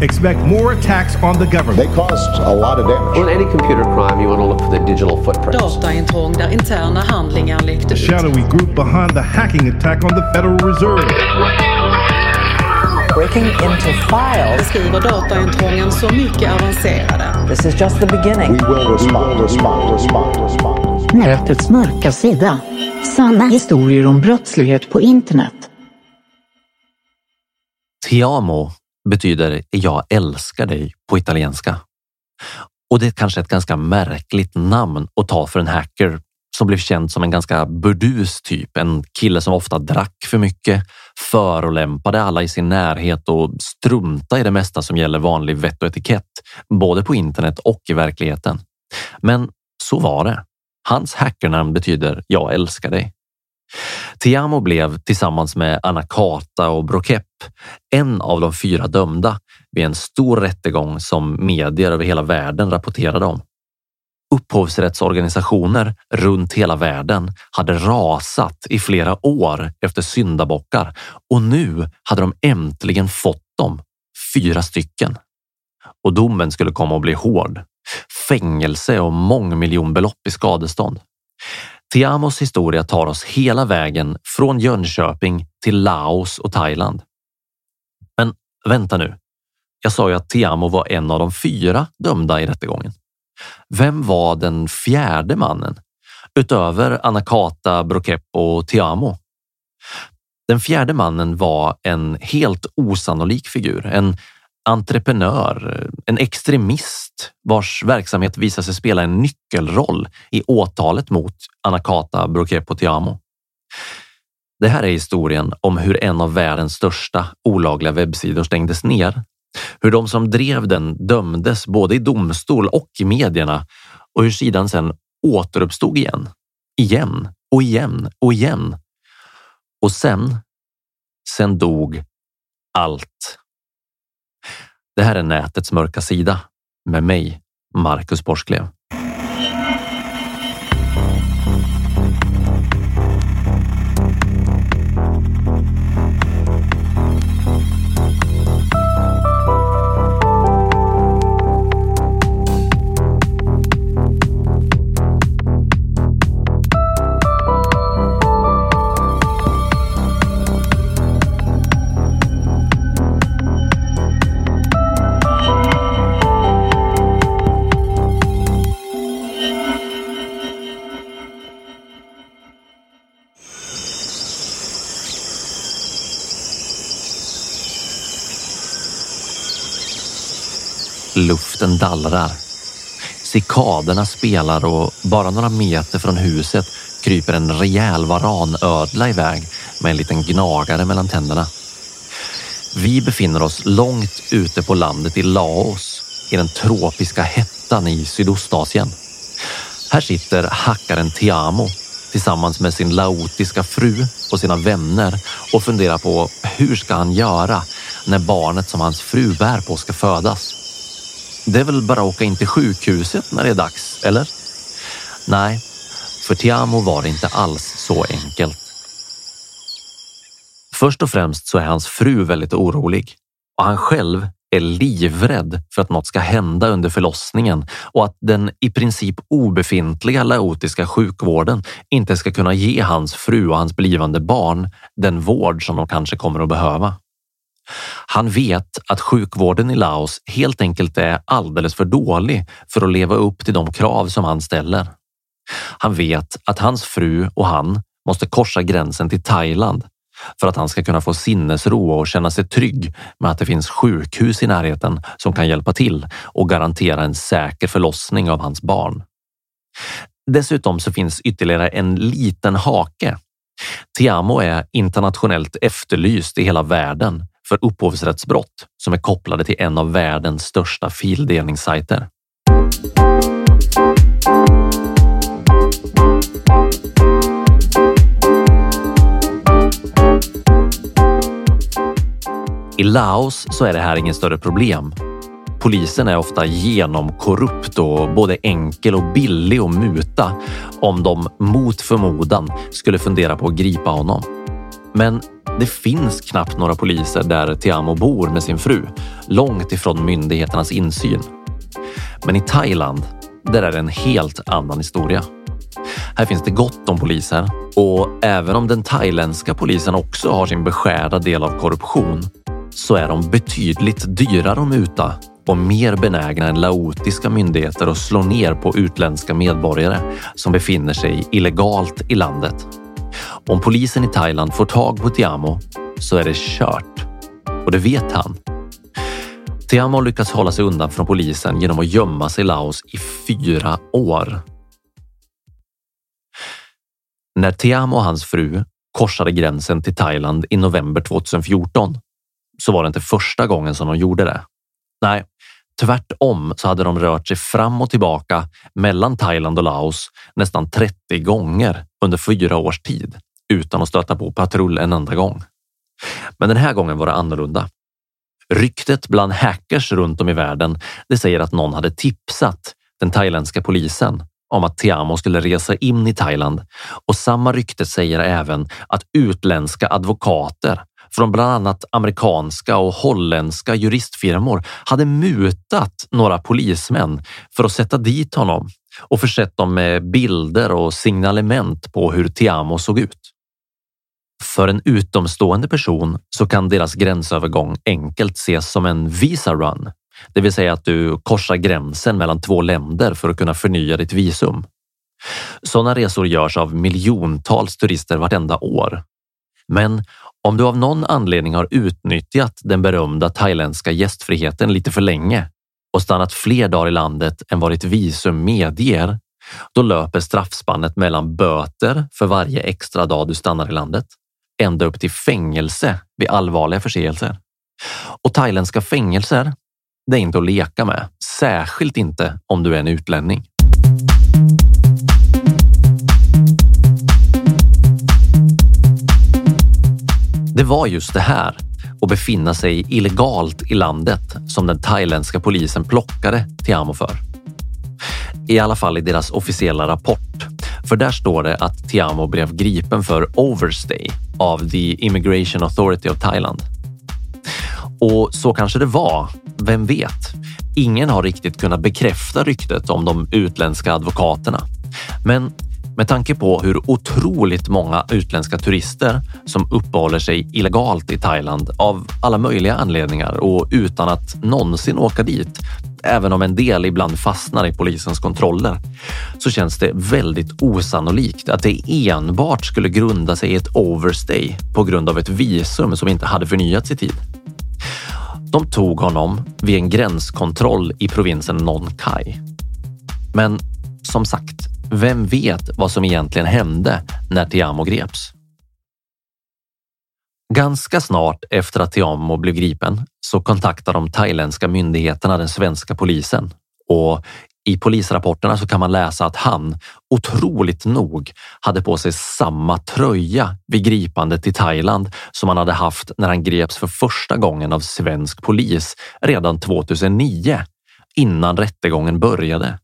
Expect more attacks on the government. They caused a lot of damage. On any computer crime, you want to look for the digital footprints. Dataintrång där interna handlingar läckte The ut. shadowy group behind the hacking attack on the Federal Reserve. breaking into files. Beskriver dataintrången så mycket avancerade. This is just the beginning. We will respond, respond, respond, respond. Nätets mörka sida. Sanna historier om brottslighet på internet. Ti amo betyder jag älskar dig på italienska. Och det är kanske ett ganska märkligt namn att ta för en hacker som blev känd som en ganska burdus typ. En kille som ofta drack för mycket, förolämpade alla i sin närhet och strunta i det mesta som gäller vanlig vett och etikett, både på internet och i verkligheten. Men så var det. Hans hackernamn betyder jag älskar dig. Tiamo blev tillsammans med Anakata och Brokep en av de fyra dömda vid en stor rättegång som medier över hela världen rapporterade om. Upphovsrättsorganisationer runt hela världen hade rasat i flera år efter syndabockar och nu hade de äntligen fått dem, fyra stycken. Och domen skulle komma att bli hård. Fängelse och mångmiljonbelopp i skadestånd. Tiamos historia tar oss hela vägen från Jönköping till Laos och Thailand. Men vänta nu. Jag sa ju att Tiamo var en av de fyra dömda i rättegången. Vem var den fjärde mannen? Utöver Anakata, Brokeppo och Tiamo. Den fjärde mannen var en helt osannolik figur. En entreprenör, en extremist vars verksamhet visar sig spela en nyckelroll i åtalet mot Anakata, Brokep. Det här är historien om hur en av världens största olagliga webbsidor stängdes ner. Hur de som drev den dömdes både i domstol och i medierna och hur sidan sedan återuppstod igen. Igen och igen och igen. Och sen, sen dog allt. Det här är nätets mörka sida med mig, Marcus Borsklev. Luften dallrar. Cikaderna spelar och bara några meter från huset kryper en rejäl varanödla iväg med en liten gnagare mellan tänderna. Vi befinner oss långt ute på landet i Laos i den tropiska hettan i Sydostasien. Här sitter hackaren Tiamo tillsammans med sin laotiska fru och sina vänner och funderar på hur ska han göra när barnet som hans fru bär på ska födas. Det är väl bara att åka in till sjukhuset när det är dags, eller? Nej, för Tiamo var det inte alls så enkelt. Först och främst så är hans fru väldigt orolig och han själv är livrädd för att något ska hända under förlossningen och att den i princip obefintliga laotiska sjukvården inte ska kunna ge hans fru och hans blivande barn den vård som de kanske kommer att behöva. Han vet att sjukvården i Laos helt enkelt är alldeles för dålig för att leva upp till de krav som han ställer. Han vet att hans fru och han måste korsa gränsen till Thailand för att han ska kunna få sinnesro och känna sig trygg med att det finns sjukhus i närheten som kan hjälpa till och garantera en säker förlossning av hans barn. Dessutom så finns ytterligare en liten hake. Tiamo är internationellt efterlyst i hela världen för upphovsrättsbrott som är kopplade till en av världens största fildelningssajter. I Laos så är det här ingen större problem. Polisen är ofta genomkorrupt och både enkel och billig att muta om de mot förmodan skulle fundera på att gripa honom. Men det finns knappt några poliser där Tiamo bor med sin fru, långt ifrån myndigheternas insyn. Men i Thailand, där är det en helt annan historia. Här finns det gott om poliser och även om den thailändska polisen också har sin beskärda del av korruption så är de betydligt dyrare att muta och mer benägna än laotiska myndigheter att slå ner på utländska medborgare som befinner sig illegalt i landet. Om polisen i Thailand får tag på Tiamo så är det kört. Och det vet han. Tiamo lyckas hålla sig undan från polisen genom att gömma sig i Laos i fyra år. När Tiamo och hans fru korsade gränsen till Thailand i november 2014 så var det inte första gången som de gjorde det. Nej, tvärtom så hade de rört sig fram och tillbaka mellan Thailand och Laos nästan 30 gånger under fyra års tid utan att stöta på patrull en enda gång. Men den här gången var det annorlunda. Ryktet bland hackers runt om i världen det säger att någon hade tipsat den thailändska polisen om att Tiamo skulle resa in i Thailand och samma rykte säger även att utländska advokater från bland annat amerikanska och holländska juristfirmor hade mutat några polismän för att sätta dit honom och försett dem med bilder och signalement på hur Tiamo såg ut. För en utomstående person så kan deras gränsövergång enkelt ses som en visa run, det vill säga att du korsar gränsen mellan två länder för att kunna förnya ditt visum. Sådana resor görs av miljontals turister vartenda år. Men om du av någon anledning har utnyttjat den berömda thailändska gästfriheten lite för länge och stannat fler dagar i landet än vad ditt visum medger, då löper straffspannet mellan böter för varje extra dag du stannar i landet ända upp till fängelse vid allvarliga förseelser. Och thailändska fängelser, det är inte att leka med, särskilt inte om du är en utlänning. Det var just det här, att befinna sig illegalt i landet, som den thailändska polisen plockade Tiamo för. I alla fall i deras officiella rapport. För där står det att Tiamo blev gripen för overstay av the Immigration Authority of Thailand. Och så kanske det var, vem vet? Ingen har riktigt kunnat bekräfta ryktet om de utländska advokaterna. Men med tanke på hur otroligt många utländska turister som uppehåller sig illegalt i Thailand av alla möjliga anledningar och utan att någonsin åka dit, även om en del ibland fastnar i polisens kontroller, så känns det väldigt osannolikt att det enbart skulle grunda sig i ett overstay på grund av ett visum som inte hade förnyats i tid. De tog honom vid en gränskontroll i provinsen Nong Kai. Men som sagt, vem vet vad som egentligen hände när Tiamo greps? Ganska snart efter att Tiamo blev gripen så kontaktar de thailändska myndigheterna den svenska polisen och I polisrapporterna så kan man läsa att han, otroligt nog, hade på sig samma tröja vid gripandet i Thailand som han hade haft när han greps för första gången av svensk polis redan 2009, innan rättegången började.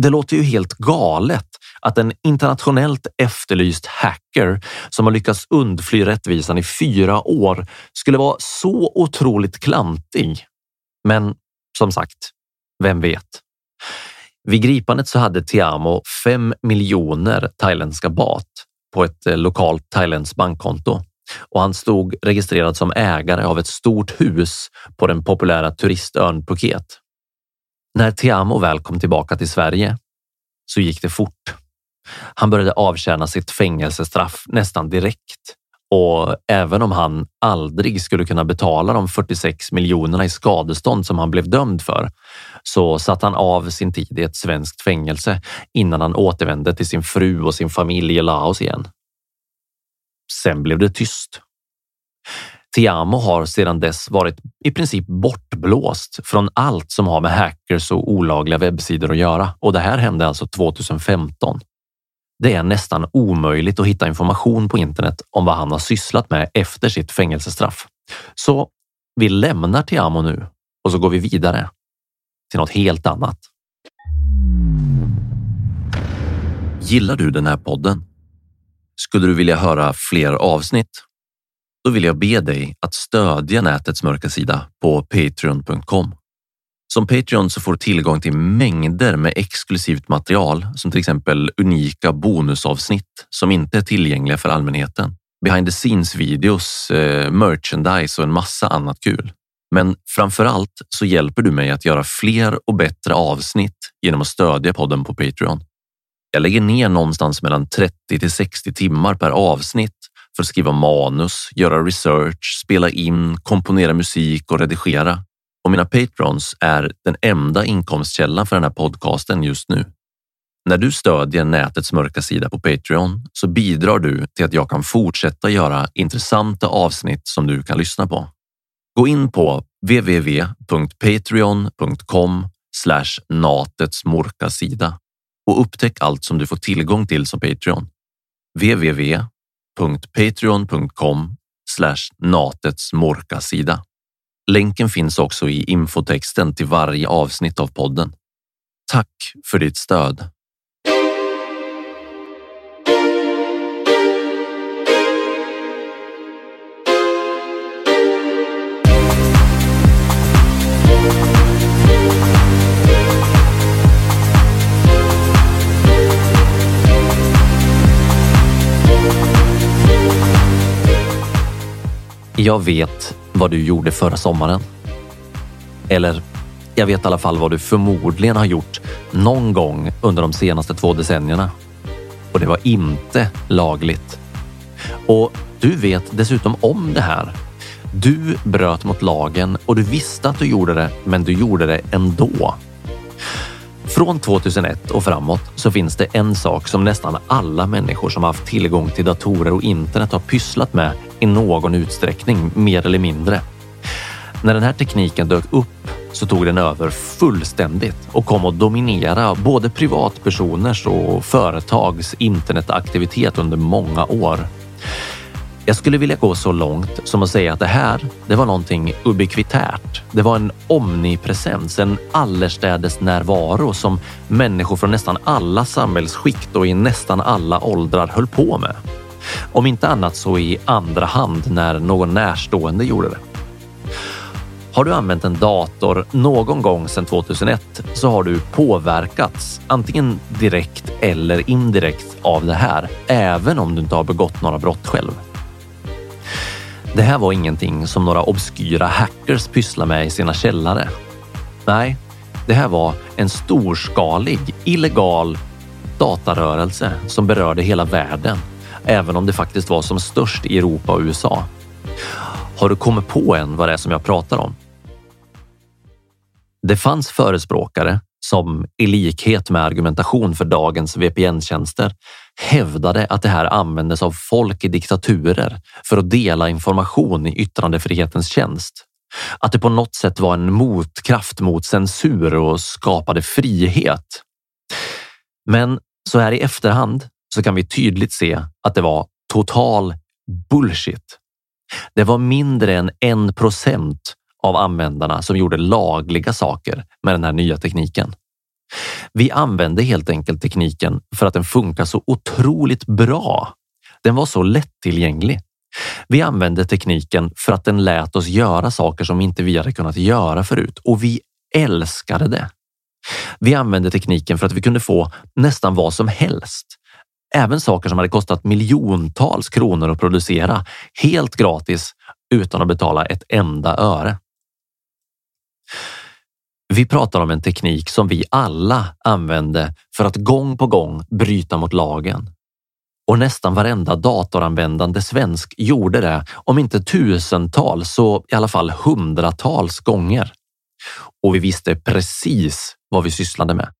Det låter ju helt galet att en internationellt efterlyst hacker som har lyckats undfly rättvisan i fyra år skulle vara så otroligt klantig. Men som sagt, vem vet? Vid gripandet så hade Tiamo 5 miljoner thailändska bat på ett eh, lokalt thailändskt bankkonto och han stod registrerad som ägare av ett stort hus på den populära turistön Phuket. När Tiamo väl kom tillbaka till Sverige så gick det fort. Han började avtjäna sitt fängelsestraff nästan direkt och även om han aldrig skulle kunna betala de 46 miljonerna i skadestånd som han blev dömd för, så satt han av sin tid i ett svenskt fängelse innan han återvände till sin fru och sin familj i Laos igen. Sen blev det tyst. Tiamo har sedan dess varit i princip bortblåst från allt som har med hackers och olagliga webbsidor att göra och det här hände alltså 2015. Det är nästan omöjligt att hitta information på internet om vad han har sysslat med efter sitt fängelsestraff. Så vi lämnar Tiamo nu och så går vi vidare till något helt annat. Gillar du den här podden? Skulle du vilja höra fler avsnitt? Då vill jag be dig att stödja nätets mörka sida på patreon.com. Som Patreon så får du tillgång till mängder med exklusivt material som till exempel unika bonusavsnitt som inte är tillgängliga för allmänheten. Behind the scenes videos, eh, merchandise och en massa annat kul. Men framför allt så hjälper du mig att göra fler och bättre avsnitt genom att stödja podden på Patreon. Jag lägger ner någonstans mellan 30 till 60 timmar per avsnitt för att skriva manus, göra research, spela in, komponera musik och redigera. Och mina patrons är den enda inkomstkällan för den här podcasten just nu. När du stödjer nätets mörka sida på Patreon så bidrar du till att jag kan fortsätta göra intressanta avsnitt som du kan lyssna på. Gå in på www.patreon.com natets mörka sida och upptäck allt som du får tillgång till som Patreon. www www.patreon.com natets mörka sida. Länken finns också i infotexten till varje avsnitt av podden. Tack för ditt stöd! Jag vet vad du gjorde förra sommaren. Eller jag vet i alla fall vad du förmodligen har gjort någon gång under de senaste två decennierna. Och det var inte lagligt. Och du vet dessutom om det här. Du bröt mot lagen och du visste att du gjorde det, men du gjorde det ändå. Från 2001 och framåt så finns det en sak som nästan alla människor som haft tillgång till datorer och internet har pysslat med i någon utsträckning, mer eller mindre. När den här tekniken dök upp så tog den över fullständigt och kom att dominera både privatpersoners och företags internetaktivitet under många år. Jag skulle vilja gå så långt som att säga att det här, det var någonting ubiquitärt. Det var en omnipresens, en allestädes närvaro som människor från nästan alla samhällsskikt och i nästan alla åldrar höll på med. Om inte annat så i andra hand när någon närstående gjorde det. Har du använt en dator någon gång sedan 2001 så har du påverkats antingen direkt eller indirekt av det här, även om du inte har begått några brott själv. Det här var ingenting som några obskyra hackers pysslar med i sina källare. Nej, det här var en storskalig, illegal datarörelse som berörde hela världen, även om det faktiskt var som störst i Europa och USA. Har du kommit på än vad det är som jag pratar om? Det fanns förespråkare som i likhet med argumentation för dagens VPN-tjänster hävdade att det här användes av folk i diktaturer för att dela information i yttrandefrihetens tjänst. Att det på något sätt var en motkraft mot censur och skapade frihet. Men så här i efterhand så kan vi tydligt se att det var total bullshit. Det var mindre än en procent av användarna som gjorde lagliga saker med den här nya tekniken. Vi använde helt enkelt tekniken för att den funkar så otroligt bra. Den var så lättillgänglig. Vi använde tekniken för att den lät oss göra saker som inte vi hade kunnat göra förut och vi älskade det. Vi använde tekniken för att vi kunde få nästan vad som helst. Även saker som hade kostat miljontals kronor att producera helt gratis utan att betala ett enda öre. Vi pratar om en teknik som vi alla använde för att gång på gång bryta mot lagen. Och nästan varenda datoranvändande svensk gjorde det, om inte tusentals så i alla fall hundratals gånger. Och vi visste precis vad vi sysslade med.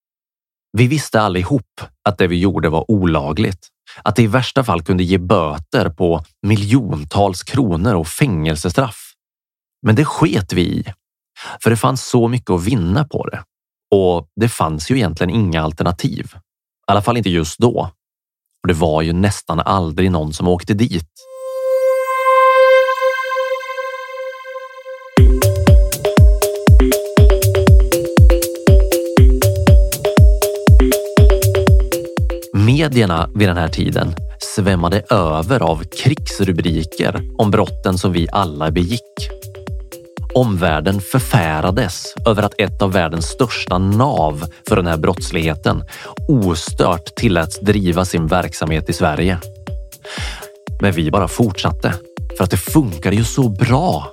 Vi visste allihop att det vi gjorde var olagligt. Att det i värsta fall kunde ge böter på miljontals kronor och fängelsestraff. Men det sket vi i för det fanns så mycket att vinna på det. Och det fanns ju egentligen inga alternativ. I alla fall inte just då. Och det var ju nästan aldrig någon som åkte dit. Medierna vid den här tiden svämmade över av krigsrubriker om brotten som vi alla begick. Omvärlden förfärades över att ett av världens största nav för den här brottsligheten ostört tilläts driva sin verksamhet i Sverige. Men vi bara fortsatte för att det funkade ju så bra.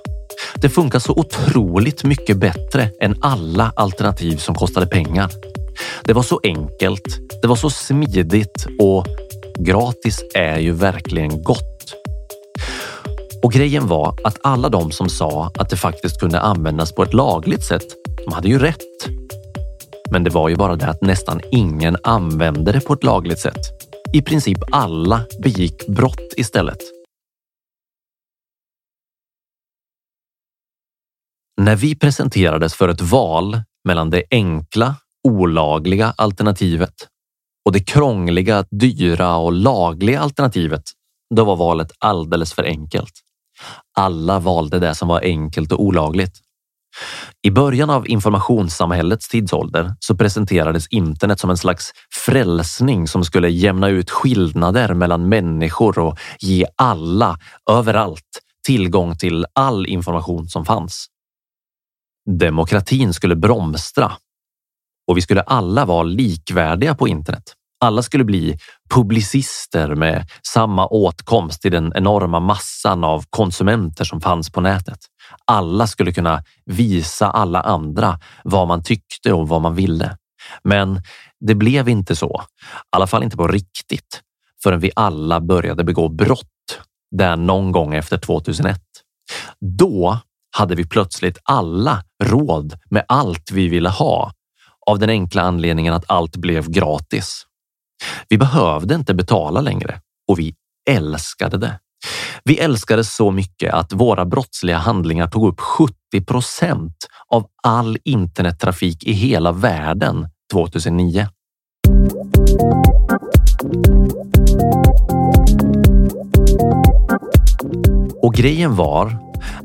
Det funkar så otroligt mycket bättre än alla alternativ som kostade pengar. Det var så enkelt, det var så smidigt och gratis är ju verkligen gott. Och grejen var att alla de som sa att det faktiskt kunde användas på ett lagligt sätt, de hade ju rätt. Men det var ju bara det att nästan ingen använde det på ett lagligt sätt. I princip alla begick brott istället. När vi presenterades för ett val mellan det enkla, olagliga alternativet och det krångliga, dyra och lagliga alternativet, då var valet alldeles för enkelt. Alla valde det som var enkelt och olagligt. I början av informationssamhällets tidsålder så presenterades internet som en slags frälsning som skulle jämna ut skillnader mellan människor och ge alla, överallt, tillgång till all information som fanns. Demokratin skulle bromstra och vi skulle alla vara likvärdiga på internet. Alla skulle bli publicister med samma åtkomst till den enorma massan av konsumenter som fanns på nätet. Alla skulle kunna visa alla andra vad man tyckte och vad man ville. Men det blev inte så, i alla fall inte på riktigt, förrän vi alla började begå brott där någon gång efter 2001. Då hade vi plötsligt alla råd med allt vi ville ha av den enkla anledningen att allt blev gratis. Vi behövde inte betala längre och vi älskade det. Vi älskade så mycket att våra brottsliga handlingar tog upp 70 procent av all internettrafik i hela världen 2009. Och grejen var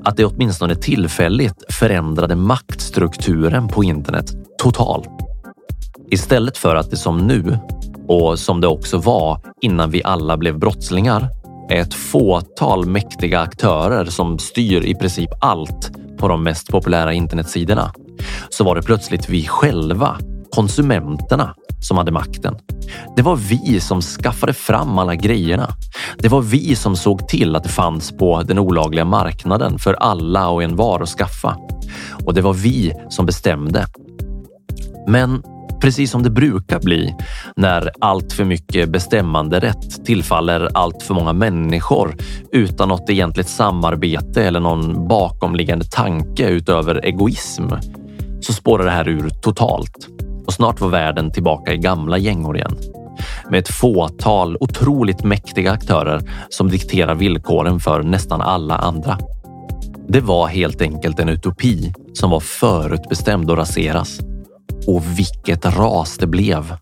att det åtminstone tillfälligt förändrade maktstrukturen på internet totalt. Istället för att det som nu och som det också var innan vi alla blev brottslingar, är ett fåtal mäktiga aktörer som styr i princip allt på de mest populära internetsidorna. Så var det plötsligt vi själva, konsumenterna, som hade makten. Det var vi som skaffade fram alla grejerna. Det var vi som såg till att det fanns på den olagliga marknaden för alla och en var att skaffa. Och det var vi som bestämde. Men Precis som det brukar bli när allt för mycket bestämmande rätt tillfaller allt för många människor utan något egentligt samarbete eller någon bakomliggande tanke utöver egoism så spårar det här ur totalt och snart var världen tillbaka i gamla gängor igen. Med ett fåtal otroligt mäktiga aktörer som dikterar villkoren för nästan alla andra. Det var helt enkelt en utopi som var förutbestämd att raseras. Och vilket ras det blev!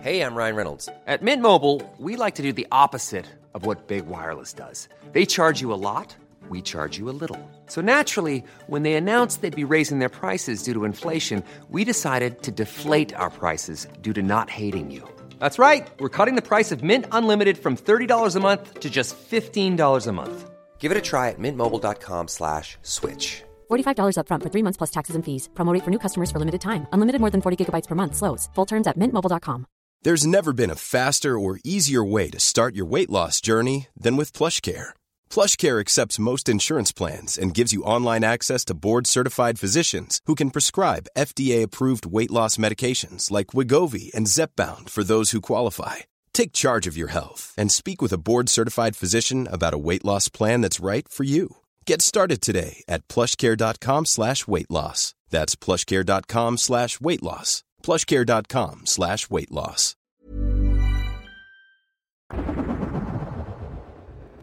Hey, I'm Ryan Reynolds. At Mint Mobile, we like to do the opposite of what Big Wireless does. They charge you a lot, we charge you a little. So naturally, when they announced they'd be raising their prices due to inflation, we decided to deflate our prices due to not hating you. That's right. We're cutting the price of Mint Unlimited from $30 a month to just $15 a month. Give it a try at mintmobile.com slash switch. $45 upfront for three months plus taxes and fees. Promo rate for new customers for limited time. Unlimited more than 40 gigabytes per month. Slows. Full terms at mintmobile.com. There's never been a faster or easier way to start your weight loss journey than with PlushCare. PlushCare accepts most insurance plans and gives you online access to board-certified physicians who can prescribe FDA-approved weight loss medications like Wigovi and Zepbound for those who qualify. Take charge of your health and speak with a board-certified physician about a weight loss plan that's right for you. Get started today at plushcare.com slash weight loss. That's plushcare.com slash weight loss. plushcare.com slash weight loss.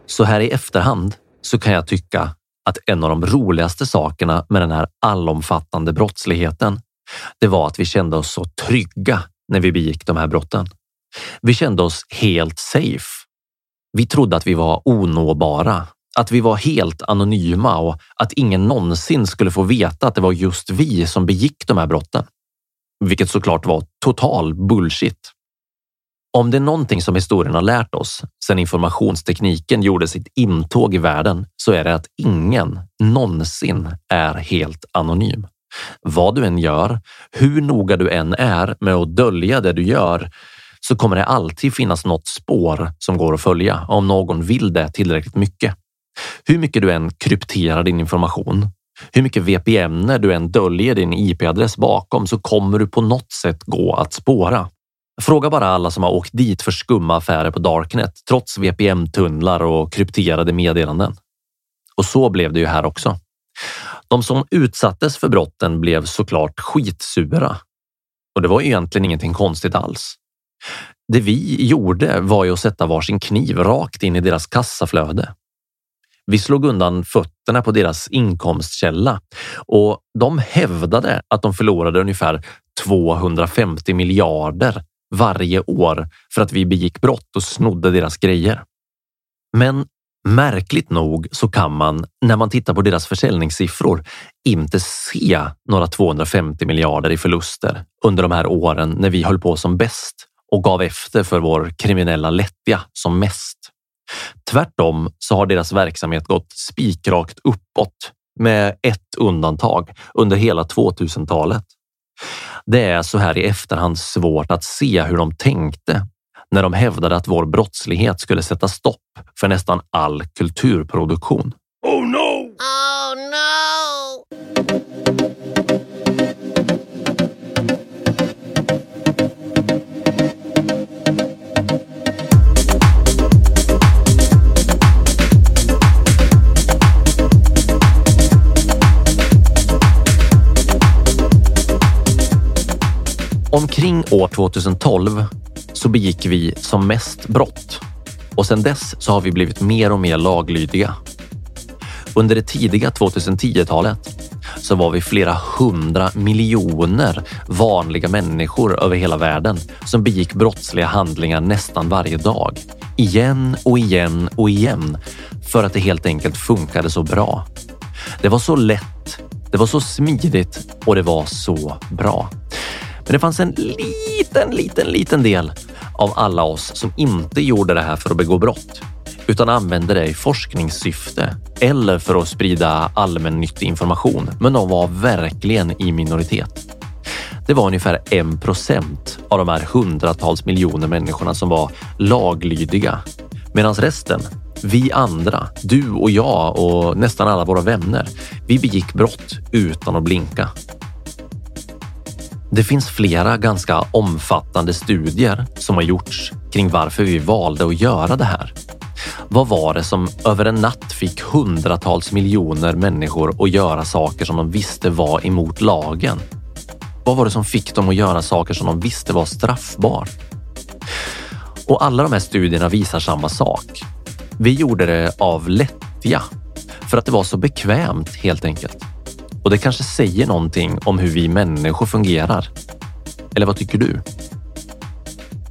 Så här i efterhand så kan jag tycka att en av de roligaste sakerna med den här allomfattande brottsligheten, det var att vi kände oss så trygga när vi begick de här brotten. Vi kände oss helt safe. Vi trodde att vi var onåbara, att vi var helt anonyma och att ingen någonsin skulle få veta att det var just vi som begick de här brotten. Vilket såklart var total bullshit. Om det är någonting som historien har lärt oss sedan informationstekniken gjorde sitt intåg i världen så är det att ingen någonsin är helt anonym. Vad du än gör, hur noga du än är med att dölja det du gör, så kommer det alltid finnas något spår som går att följa om någon vill det tillräckligt mycket. Hur mycket du än krypterar din information, hur mycket VPN du än döljer din IP-adress bakom så kommer du på något sätt gå att spåra. Fråga bara alla som har åkt dit för skumma affärer på Darknet trots VPN-tunnlar och krypterade meddelanden. Och så blev det ju här också. De som utsattes för brotten blev såklart skitsura. Och det var egentligen ingenting konstigt alls. Det vi gjorde var ju att sätta varsin kniv rakt in i deras kassaflöde. Vi slog undan fötterna på deras inkomstkälla och de hävdade att de förlorade ungefär 250 miljarder varje år för att vi begick brott och snodde deras grejer. Men märkligt nog så kan man, när man tittar på deras försäljningssiffror, inte se några 250 miljarder i förluster under de här åren när vi höll på som bäst och gav efter för vår kriminella lättja som mest. Tvärtom så har deras verksamhet gått spikrakt uppåt med ett undantag under hela 2000-talet. Det är så här i efterhand svårt att se hur de tänkte när de hävdade att vår brottslighet skulle sätta stopp för nästan all kulturproduktion. Oh no! Oh no! Omkring år 2012 så begick vi som mest brott och sedan dess så har vi blivit mer och mer laglydiga. Under det tidiga 2010-talet så var vi flera hundra miljoner vanliga människor över hela världen som begick brottsliga handlingar nästan varje dag. Igen och igen och igen för att det helt enkelt funkade så bra. Det var så lätt, det var så smidigt och det var så bra. Men det fanns en liten, liten, liten del av alla oss som inte gjorde det här för att begå brott utan använde det i forskningssyfte eller för att sprida allmännyttig information. Men de var verkligen i minoritet. Det var ungefär en procent av de här hundratals miljoner människorna som var laglydiga. Medan resten, vi andra, du och jag och nästan alla våra vänner, vi begick brott utan att blinka. Det finns flera ganska omfattande studier som har gjorts kring varför vi valde att göra det här. Vad var det som över en natt fick hundratals miljoner människor att göra saker som de visste var emot lagen? Vad var det som fick dem att göra saker som de visste var straffbart? Och alla de här studierna visar samma sak. Vi gjorde det av lättja för att det var så bekvämt helt enkelt. Och det kanske säger någonting om hur vi människor fungerar. Eller vad tycker du?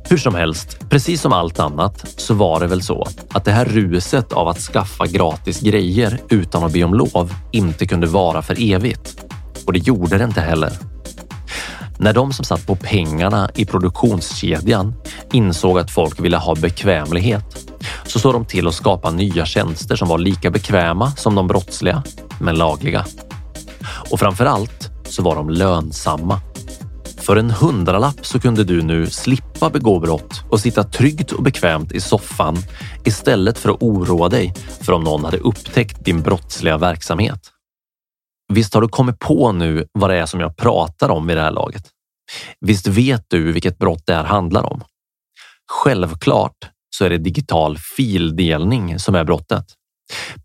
Hur som helst, precis som allt annat så var det väl så att det här ruset av att skaffa gratis grejer utan att be om lov inte kunde vara för evigt. Och det gjorde det inte heller. När de som satt på pengarna i produktionskedjan insåg att folk ville ha bekvämlighet så såg de till att skapa nya tjänster som var lika bekväma som de brottsliga, men lagliga. Och framför allt så var de lönsamma. För en hundralapp så kunde du nu slippa begå brott och sitta tryggt och bekvämt i soffan istället för att oroa dig för om någon hade upptäckt din brottsliga verksamhet. Visst har du kommit på nu vad det är som jag pratar om vid det här laget? Visst vet du vilket brott det här handlar om? Självklart så är det digital fildelning som är brottet.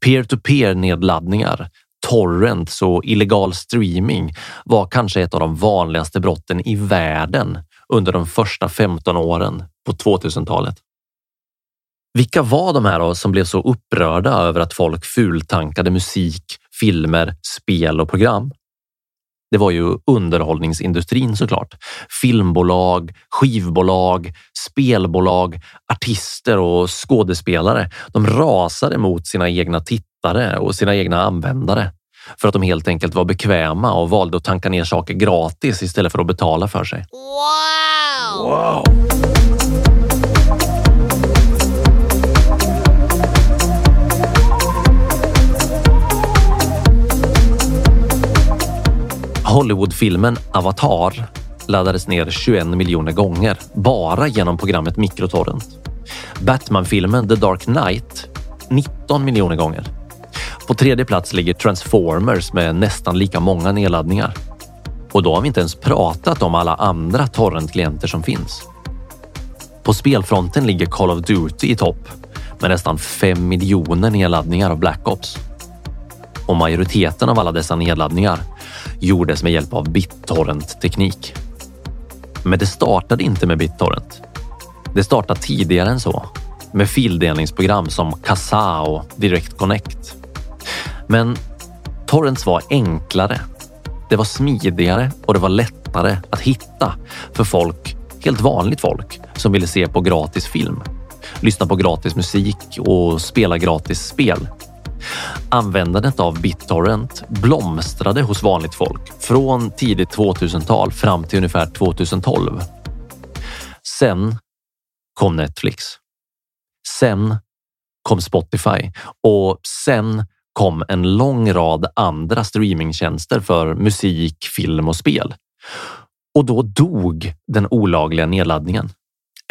Peer-to-peer nedladdningar, torrents och illegal streaming var kanske ett av de vanligaste brotten i världen under de första 15 åren på 2000-talet. Vilka var de här då som blev så upprörda över att folk fultankade musik, filmer, spel och program? Det var ju underhållningsindustrin såklart. Filmbolag, skivbolag, spelbolag, artister och skådespelare. De rasade mot sina egna tittare och sina egna användare för att de helt enkelt var bekväma och valde att tanka ner saker gratis istället för att betala för sig. Wow! wow. Hollywoodfilmen Avatar laddades ner 21 miljoner gånger bara genom programmet Microtorrent. Batman-filmen The Dark Knight 19 miljoner gånger. På tredje plats ligger Transformers med nästan lika många nedladdningar. Och då har vi inte ens pratat om alla andra torrentklienter som finns. På spelfronten ligger Call of Duty i topp med nästan 5 miljoner nedladdningar av Black Ops. Och majoriteten av alla dessa nedladdningar gjordes med hjälp av BitTorrent-teknik. Men det startade inte med BitTorrent. Det startade tidigare än så med fildelningsprogram som Kazaa och Direct Connect. Men torrents var enklare. Det var smidigare och det var lättare att hitta för folk, helt vanligt folk som ville se på gratis film, lyssna på gratis musik och spela gratis spel. Användandet av BitTorrent blomstrade hos vanligt folk från tidigt 2000-tal fram till ungefär 2012. Sen kom Netflix. Sen kom Spotify och sen kom en lång rad andra streamingtjänster för musik, film och spel. Och då dog den olagliga nedladdningen.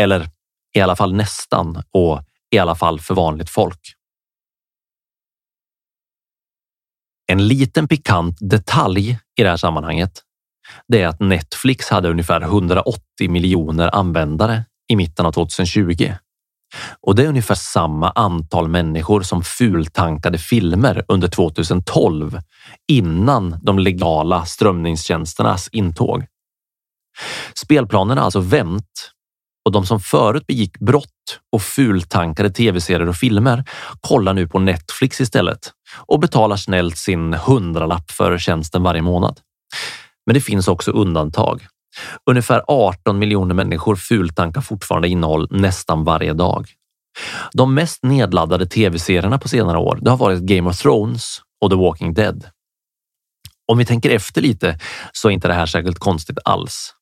Eller i alla fall nästan och i alla fall för vanligt folk. En liten pikant detalj i det här sammanhanget det är att Netflix hade ungefär 180 miljoner användare i mitten av 2020. Och det är ungefär samma antal människor som fultankade filmer under 2012 innan de legala strömningstjänsternas intåg. Spelplanen har alltså vänt och de som förut begick brott och fultankade tv-serier och filmer kollar nu på Netflix istället och betalar snällt sin hundralapp för tjänsten varje månad. Men det finns också undantag. Ungefär 18 miljoner människor fultankar fortfarande innehåll nästan varje dag. De mest nedladdade tv-serierna på senare år det har varit Game of Thrones och The Walking Dead. Om vi tänker efter lite så är inte det här särskilt konstigt alls.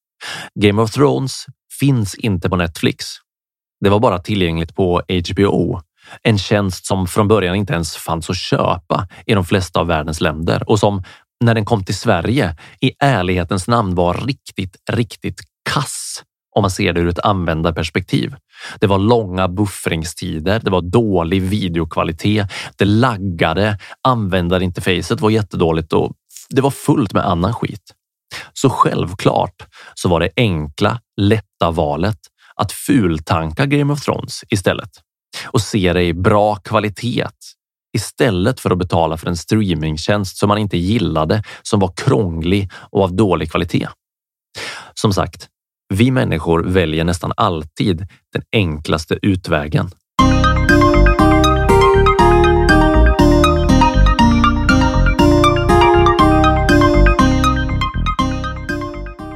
Game of Thrones finns inte på Netflix. Det var bara tillgängligt på HBO, en tjänst som från början inte ens fanns att köpa i de flesta av världens länder och som när den kom till Sverige i ärlighetens namn var riktigt, riktigt kass om man ser det ur ett användarperspektiv. Det var långa buffringstider, det var dålig videokvalitet, det laggade, användarinterfacet var jättedåligt och det var fullt med annan skit. Så självklart så var det enkla, lätta valet att fultanka Game of Thrones istället och se det i bra kvalitet istället för att betala för en streamingtjänst som man inte gillade, som var krånglig och av dålig kvalitet. Som sagt, Vi människor väljer nästan alltid den enklaste utvägen.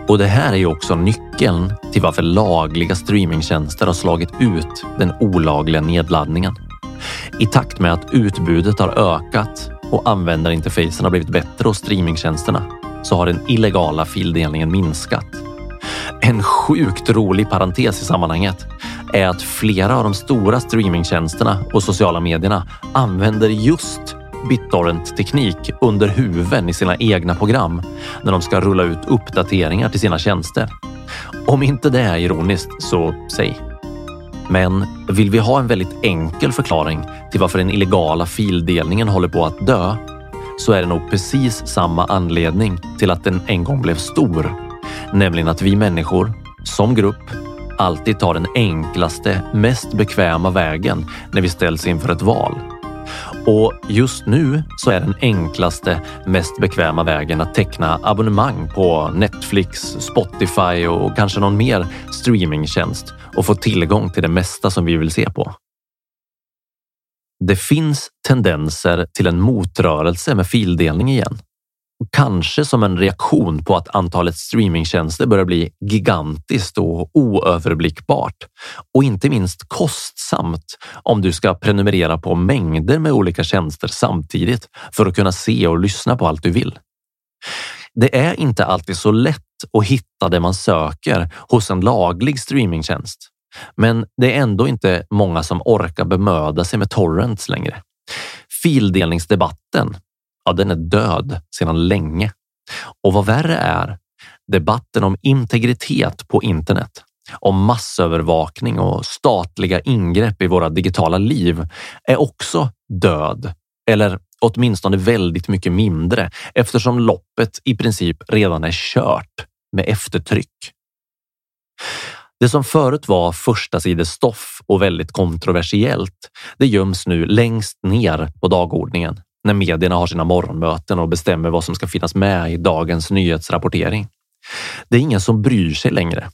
Och det här är ju också nyckeln till varför lagliga streamingtjänster har slagit ut den olagliga nedladdningen. I takt med att utbudet har ökat och användarinterfacen har blivit bättre och streamingtjänsterna så har den illegala fildelningen minskat. En sjukt rolig parentes i sammanhanget är att flera av de stora streamingtjänsterna och sociala medierna använder just BitTorrent-teknik under huven i sina egna program när de ska rulla ut uppdateringar till sina tjänster. Om inte det är ironiskt, så säg. Men vill vi ha en väldigt enkel förklaring till varför den illegala fildelningen håller på att dö så är det nog precis samma anledning till att den en gång blev stor. Nämligen att vi människor, som grupp, alltid tar den enklaste, mest bekväma vägen när vi ställs inför ett val. Och just nu så är den enklaste, mest bekväma vägen att teckna abonnemang på Netflix, Spotify och kanske någon mer streamingtjänst och få tillgång till det mesta som vi vill se på. Det finns tendenser till en motrörelse med fildelning igen. Kanske som en reaktion på att antalet streamingtjänster börjar bli gigantiskt och oöverblickbart och inte minst kostsamt om du ska prenumerera på mängder med olika tjänster samtidigt för att kunna se och lyssna på allt du vill. Det är inte alltid så lätt att hitta det man söker hos en laglig streamingtjänst. Men det är ändå inte många som orkar bemöda sig med torrents längre. Fildelningsdebatten, ja, den är död sedan länge. Och vad värre är, debatten om integritet på internet, om massövervakning och statliga ingrepp i våra digitala liv är också död. Eller åtminstone väldigt mycket mindre eftersom loppet i princip redan är kört med eftertryck. Det som förut var första stoff och väldigt kontroversiellt, det göms nu längst ner på dagordningen när medierna har sina morgonmöten och bestämmer vad som ska finnas med i dagens nyhetsrapportering. Det är ingen som bryr sig längre.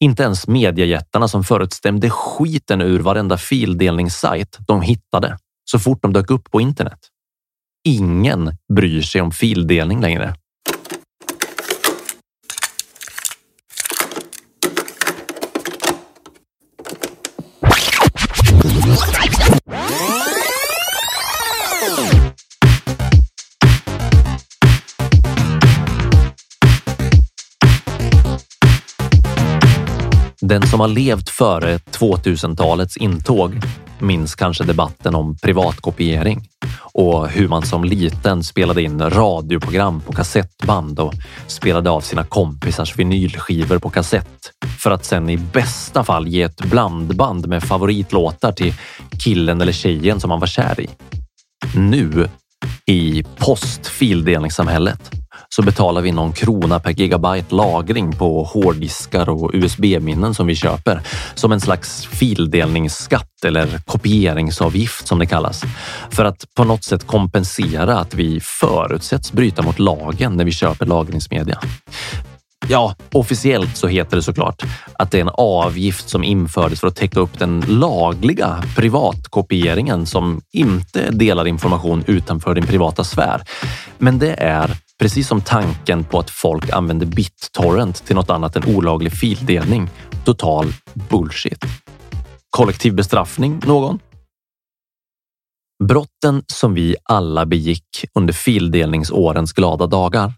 Inte ens mediejättarna som förut stämde skiten ur varenda fildelningssajt de hittade så fort de dök upp på internet. Ingen bryr sig om fildelning längre. Den som har levt före 2000-talets intåg minns kanske debatten om privatkopiering och hur man som liten spelade in radioprogram på kassettband och spelade av sina kompisars vinylskivor på kassett för att sen i bästa fall ge ett blandband med favoritlåtar till killen eller tjejen som man var kär i. Nu i postfildelningssamhället så betalar vi någon krona per gigabyte lagring på hårddiskar och USB-minnen som vi köper som en slags fildelningsskatt eller kopieringsavgift som det kallas. För att på något sätt kompensera att vi förutsätts bryta mot lagen när vi köper lagringsmedia. Ja, officiellt så heter det såklart att det är en avgift som infördes för att täcka upp den lagliga privatkopieringen som inte delar information utanför din privata sfär. Men det är precis som tanken på att folk använder BitTorrent till något annat än olaglig fildelning. Total bullshit. Kollektiv bestraffning någon? Brotten som vi alla begick under fildelningsårens glada dagar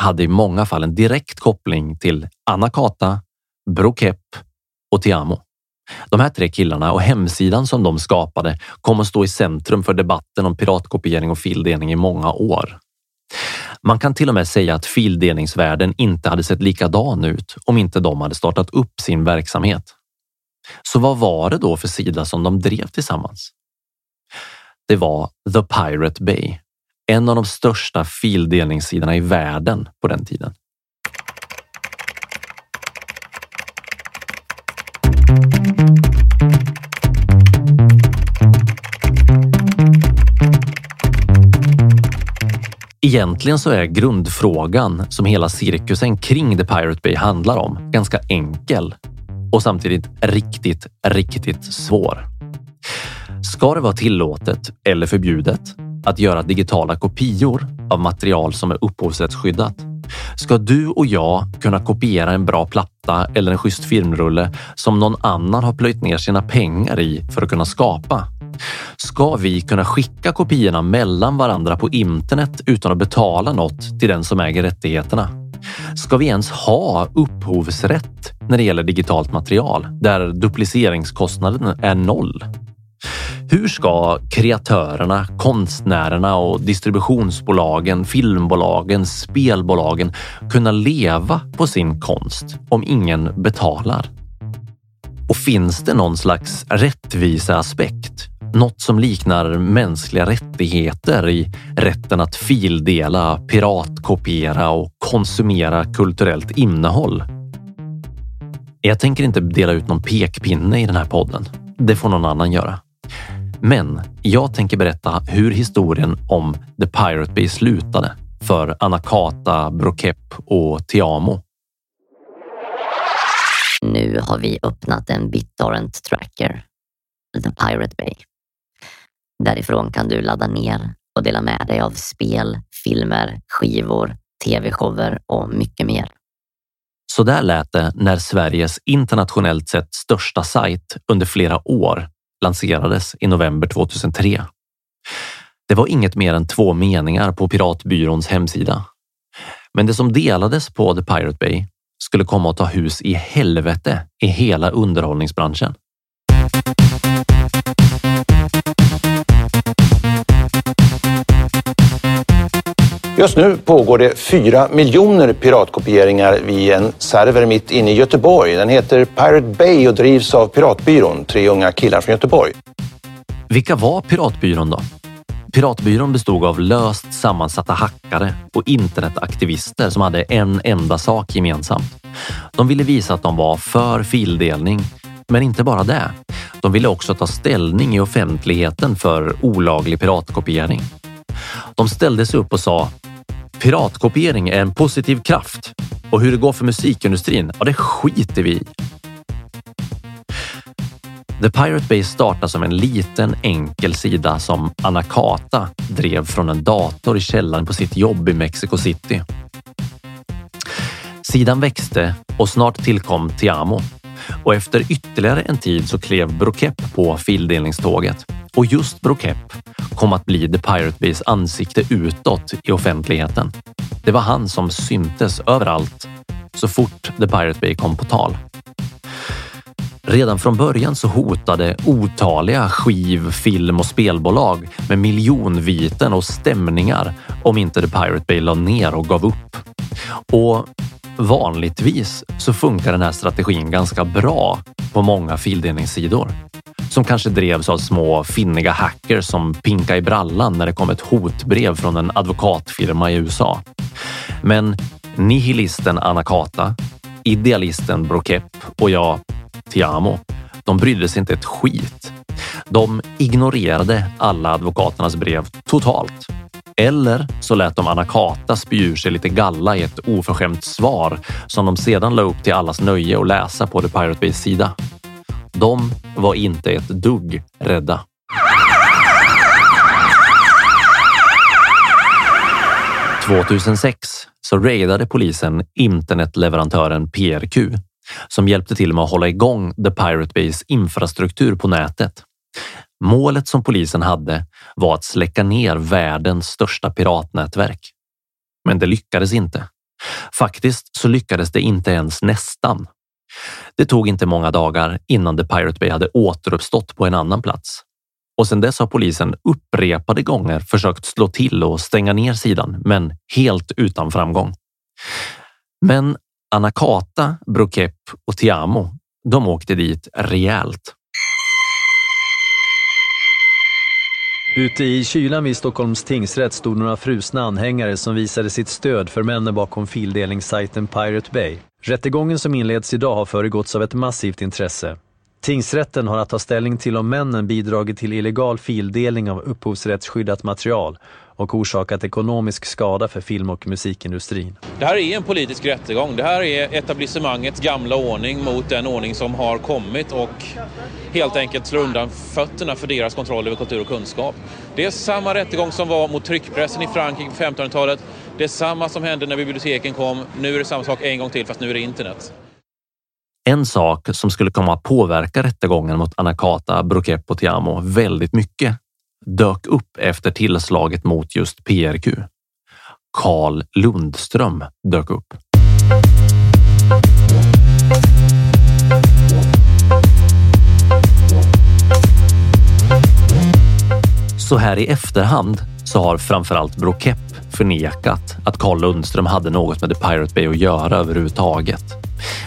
hade i många fall en direkt koppling till Anakata, Brokep och Tiamo. De här tre killarna och hemsidan som de skapade kom att stå i centrum för debatten om piratkopiering och fildelning i många år. Man kan till och med säga att fildelningsvärlden inte hade sett likadan ut om inte de hade startat upp sin verksamhet. Så vad var det då för sida som de drev tillsammans? Det var The Pirate Bay, en av de största fildelningssidorna i världen på den tiden. Egentligen så är grundfrågan som hela cirkusen kring The Pirate Bay handlar om ganska enkel och samtidigt riktigt, riktigt svår. Ska det vara tillåtet eller förbjudet att göra digitala kopior av material som är upphovsrättsskyddat? Ska du och jag kunna kopiera en bra platta eller en schysst filmrulle som någon annan har plöjt ner sina pengar i för att kunna skapa? Ska vi kunna skicka kopiorna mellan varandra på internet utan att betala något till den som äger rättigheterna? Ska vi ens ha upphovsrätt när det gäller digitalt material där dupliceringskostnaden är noll? Hur ska kreatörerna, konstnärerna och distributionsbolagen, filmbolagen, spelbolagen kunna leva på sin konst om ingen betalar? Och finns det någon slags rättvisa aspekt? Något som liknar mänskliga rättigheter i rätten att fildela, piratkopiera och konsumera kulturellt innehåll? Jag tänker inte dela ut någon pekpinne i den här podden. Det får någon annan göra. Men jag tänker berätta hur historien om The Pirate Bay slutade för Anakata, Brokep och Tiamo. Nu har vi öppnat en BitTorrent tracker, The Pirate Bay. Därifrån kan du ladda ner och dela med dig av spel, filmer, skivor, tv-shower och mycket mer. Så där lät det när Sveriges internationellt sett största sajt under flera år lanserades i november 2003. Det var inget mer än två meningar på Piratbyråns hemsida. Men det som delades på The Pirate Bay skulle komma att ta hus i helvete i hela underhållningsbranschen. Just nu pågår det fyra miljoner piratkopieringar vid en server mitt inne i Göteborg. Den heter Pirate Bay och drivs av Piratbyrån, tre unga killar från Göteborg. Vilka var Piratbyrån då? Piratbyrån bestod av löst sammansatta hackare och internetaktivister som hade en enda sak gemensamt. De ville visa att de var för fildelning, men inte bara det. De ville också ta ställning i offentligheten för olaglig piratkopiering. De ställde sig upp och sa Piratkopiering är en positiv kraft och hur det går för musikindustrin, ja det skiter vi i. The Pirate Bay startade som en liten enkel sida som Anakata drev från en dator i källaren på sitt jobb i Mexico City. Sidan växte och snart tillkom Tiamo och efter ytterligare en tid så klev Brokepp på fildelningståget och just Brokepp kom att bli The Pirate Bays ansikte utåt i offentligheten. Det var han som syntes överallt så fort The Pirate Bay kom på tal. Redan från början så hotade otaliga skiv-, film och spelbolag med miljonviten och stämningar om inte The Pirate Bay la ner och gav upp. Och vanligtvis så funkar den här strategin ganska bra på många fildelningssidor som kanske drevs av små finniga hackers som pinka i brallan när det kom ett hotbrev från en advokatfirma i USA. Men nihilisten Anakata, idealisten Brokep och jag, Tiamo, de brydde sig inte ett skit. De ignorerade alla advokaternas brev totalt. Eller så lät de Anakata spy ur sig lite galla i ett oförskämt svar som de sedan la upp till allas nöje och läsa på The Pirate Bays sida. De var inte ett dugg rädda. –2006 så raidade polisen internetleverantören PRQ som hjälpte till med att hålla igång The Pirate Bays infrastruktur på nätet. Målet som polisen hade var att släcka ner världens största piratnätverk. Men det lyckades inte. Faktiskt så lyckades det inte ens nästan. Det tog inte många dagar innan The Pirate Bay hade återuppstått på en annan plats. Och sedan dess har polisen upprepade gånger försökt slå till och stänga ner sidan, men helt utan framgång. Men Anakata, Brokep och Tiamo, de åkte dit rejält. Ute i kylan vid Stockholms tingsrätt stod några frusna anhängare som visade sitt stöd för männen bakom fildelningssajten Pirate Bay. Rättegången som inleds idag har föregåtts av ett massivt intresse. Tingsrätten har att ta ställning till om männen bidragit till illegal fildelning av upphovsrättsskyddat material och orsakat ekonomisk skada för film och musikindustrin. Det här är en politisk rättegång. Det här är etablissemangets gamla ordning mot den ordning som har kommit och helt enkelt slår undan fötterna för deras kontroll över kultur och kunskap. Det är samma rättegång som var mot tryckpressen i Frankrike på 1500-talet. Det är samma som hände när biblioteken kom. Nu är det samma sak en gång till fast nu är det internet. En sak som skulle komma att påverka rättegången mot Anakata Brokep Tiamo väldigt mycket dök upp efter tillslaget mot just PRQ. Karl Lundström dök upp. Så här i efterhand så har framförallt Brokepp förnekat att Carl Lundström hade något med The Pirate Bay att göra överhuvudtaget.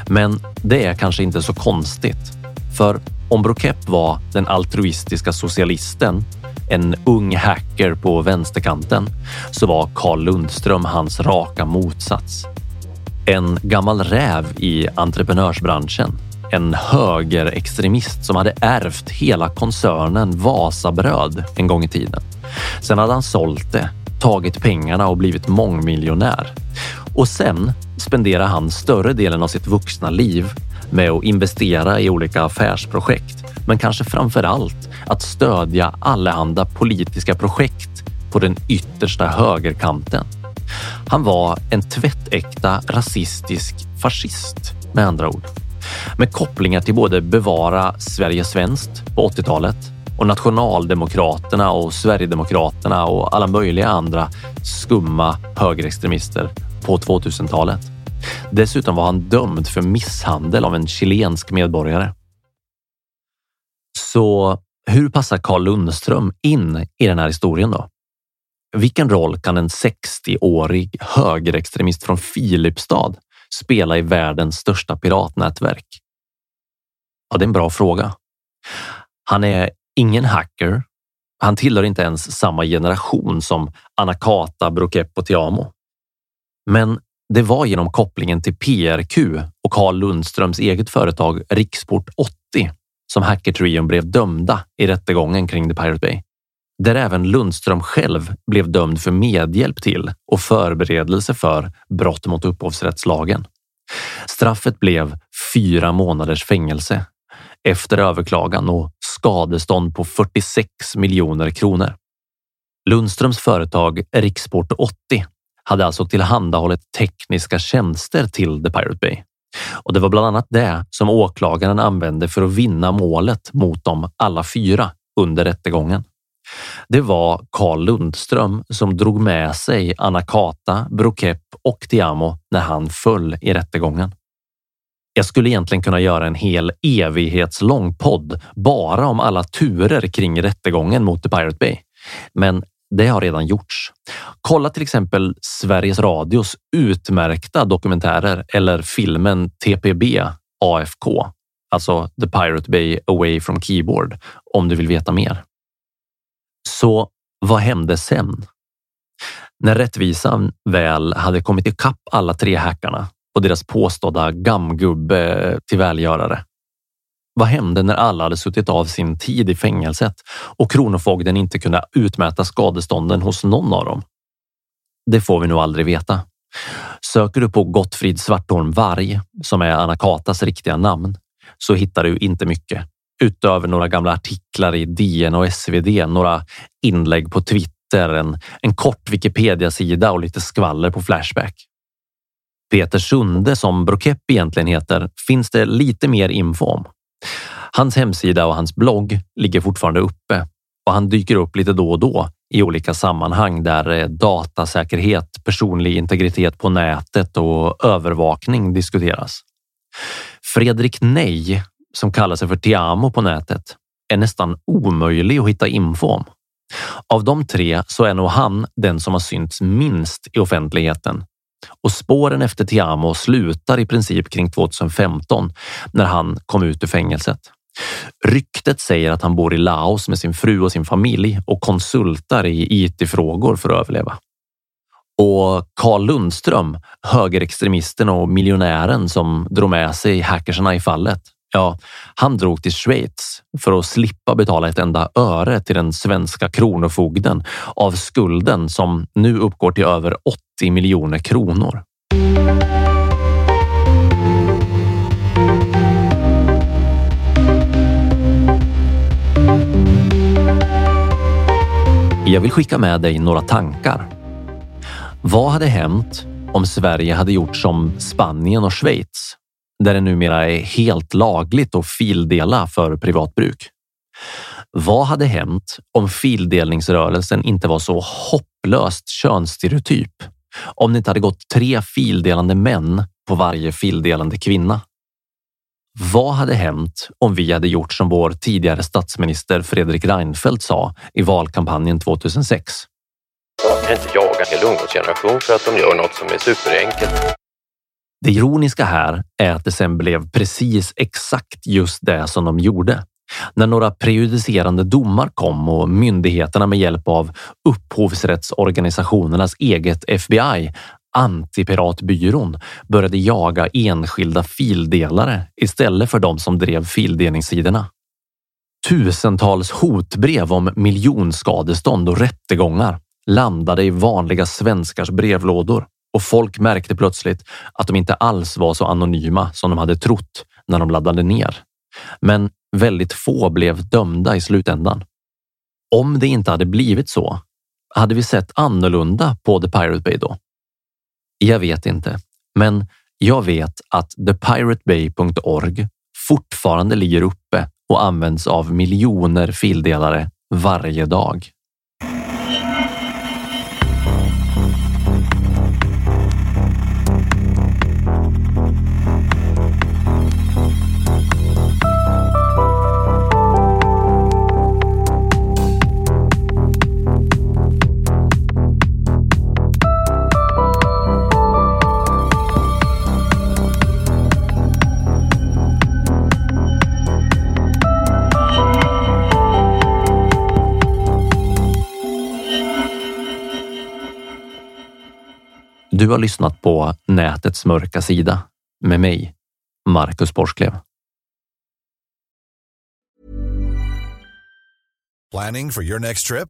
Men det är kanske inte så konstigt. För om Brokepp var den altruistiska socialisten, en ung hacker på vänsterkanten, så var Carl Lundström hans raka motsats. En gammal räv i entreprenörsbranschen. En högerextremist som hade ärvt hela koncernen Vasabröd en gång i tiden. Sen hade han sålt det, tagit pengarna och blivit mångmiljonär. Och sen spenderade han större delen av sitt vuxna liv med att investera i olika affärsprojekt, men kanske framför allt att stödja allehanda politiska projekt på den yttersta högerkanten. Han var en tvättäkta rasistisk fascist med andra ord. Med kopplingar till både Bevara Sverige svenskt på 80-talet och Nationaldemokraterna och Sverigedemokraterna och alla möjliga andra skumma högerextremister på 2000-talet. Dessutom var han dömd för misshandel av en chilensk medborgare. Så hur passar Carl Lundström in i den här historien då? Vilken roll kan en 60-årig högerextremist från Filipstad spela i världens största piratnätverk? Ja, det är en bra fråga. Han är ingen hacker. Han tillhör inte ens samma generation som Anakata Brokep och Tiamo. Men det var genom kopplingen till PRQ och Carl Lundströms eget företag Riksport 80 som hackertrion blev dömda i rättegången kring The Pirate Bay. Där även Lundström själv blev dömd för medhjälp till och förberedelse för brott mot upphovsrättslagen. Straffet blev fyra månaders fängelse efter överklagan och skadestånd på 46 miljoner kronor. Lundströms företag Riksport 80 hade alltså tillhandahållit tekniska tjänster till The Pirate Bay. Och det var bland annat det som åklagaren använde för att vinna målet mot dem alla fyra under rättegången. Det var Carl Lundström som drog med sig Anakata, Brokepp och Tiamo när han föll i rättegången. Jag skulle egentligen kunna göra en hel evighetslång podd bara om alla turer kring rättegången mot The Pirate Bay. Men det har redan gjorts. Kolla till exempel Sveriges Radios utmärkta dokumentärer eller filmen TPB AFK, alltså The Pirate Bay Away from Keyboard, om du vill veta mer. Så vad hände sen? När rättvisan väl hade kommit ikapp alla tre hackarna och deras påstådda gammgubbe till välgörare vad hände när alla hade suttit av sin tid i fängelset och Kronofogden inte kunde utmäta skadestånden hos någon av dem? Det får vi nog aldrig veta. Söker du på Gottfrid Svartholm Varg, som är Anakatas riktiga namn, så hittar du inte mycket utöver några gamla artiklar i DN och SvD, några inlägg på Twitter, en, en kort Wikipedia-sida och lite skvaller på Flashback. Peter Sunde, som Brokepp egentligen heter, finns det lite mer info om. Hans hemsida och hans blogg ligger fortfarande uppe och han dyker upp lite då och då i olika sammanhang där eh, datasäkerhet, personlig integritet på nätet och övervakning diskuteras. Fredrik Nej, som kallar sig för Tiamo på nätet, är nästan omöjlig att hitta info om. Av de tre så är nog han den som har synts minst i offentligheten och spåren efter Tiamo slutar i princip kring 2015 när han kom ut ur fängelset. Ryktet säger att han bor i Laos med sin fru och sin familj och konsultar i IT-frågor för att överleva. Och Carl Lundström, högerextremisten och miljonären som drog med sig hackersarna i fallet, Ja, han drog till Schweiz för att slippa betala ett enda öre till den svenska kronofogden av skulden som nu uppgår till över 80 miljoner kronor. Jag vill skicka med dig några tankar. Vad hade hänt om Sverige hade gjort som Spanien och Schweiz, där det numera är helt lagligt att fildela för privatbruk? Vad hade hänt om fildelningsrörelsen inte var så hopplöst könsstereotyp? Om det inte hade gått tre fildelande män på varje fildelande kvinna? Vad hade hänt om vi hade gjort som vår tidigare statsminister Fredrik Reinfeldt sa i valkampanjen 2006? Jag kan inte jaga en hel ungdomsgeneration för att de gör något som är superenkelt. Det ironiska här är att det sen blev precis exakt just det som de gjorde. När några prejudicerande domar kom och myndigheterna med hjälp av upphovsrättsorganisationernas eget FBI Antipiratbyrån började jaga enskilda fildelare istället för de som drev fildelningssidorna. Tusentals hotbrev om miljonskadestånd och rättegångar landade i vanliga svenskars brevlådor och folk märkte plötsligt att de inte alls var så anonyma som de hade trott när de laddade ner. Men väldigt få blev dömda i slutändan. Om det inte hade blivit så, hade vi sett annorlunda på The Pirate Bay då? Jag vet inte, men jag vet att thepiratebay.org fortfarande ligger uppe och används av miljoner fildelare varje dag. Du har lyssnat på Nätets mörka sida med mig, Marcus Borsklev. Planning for your next trip?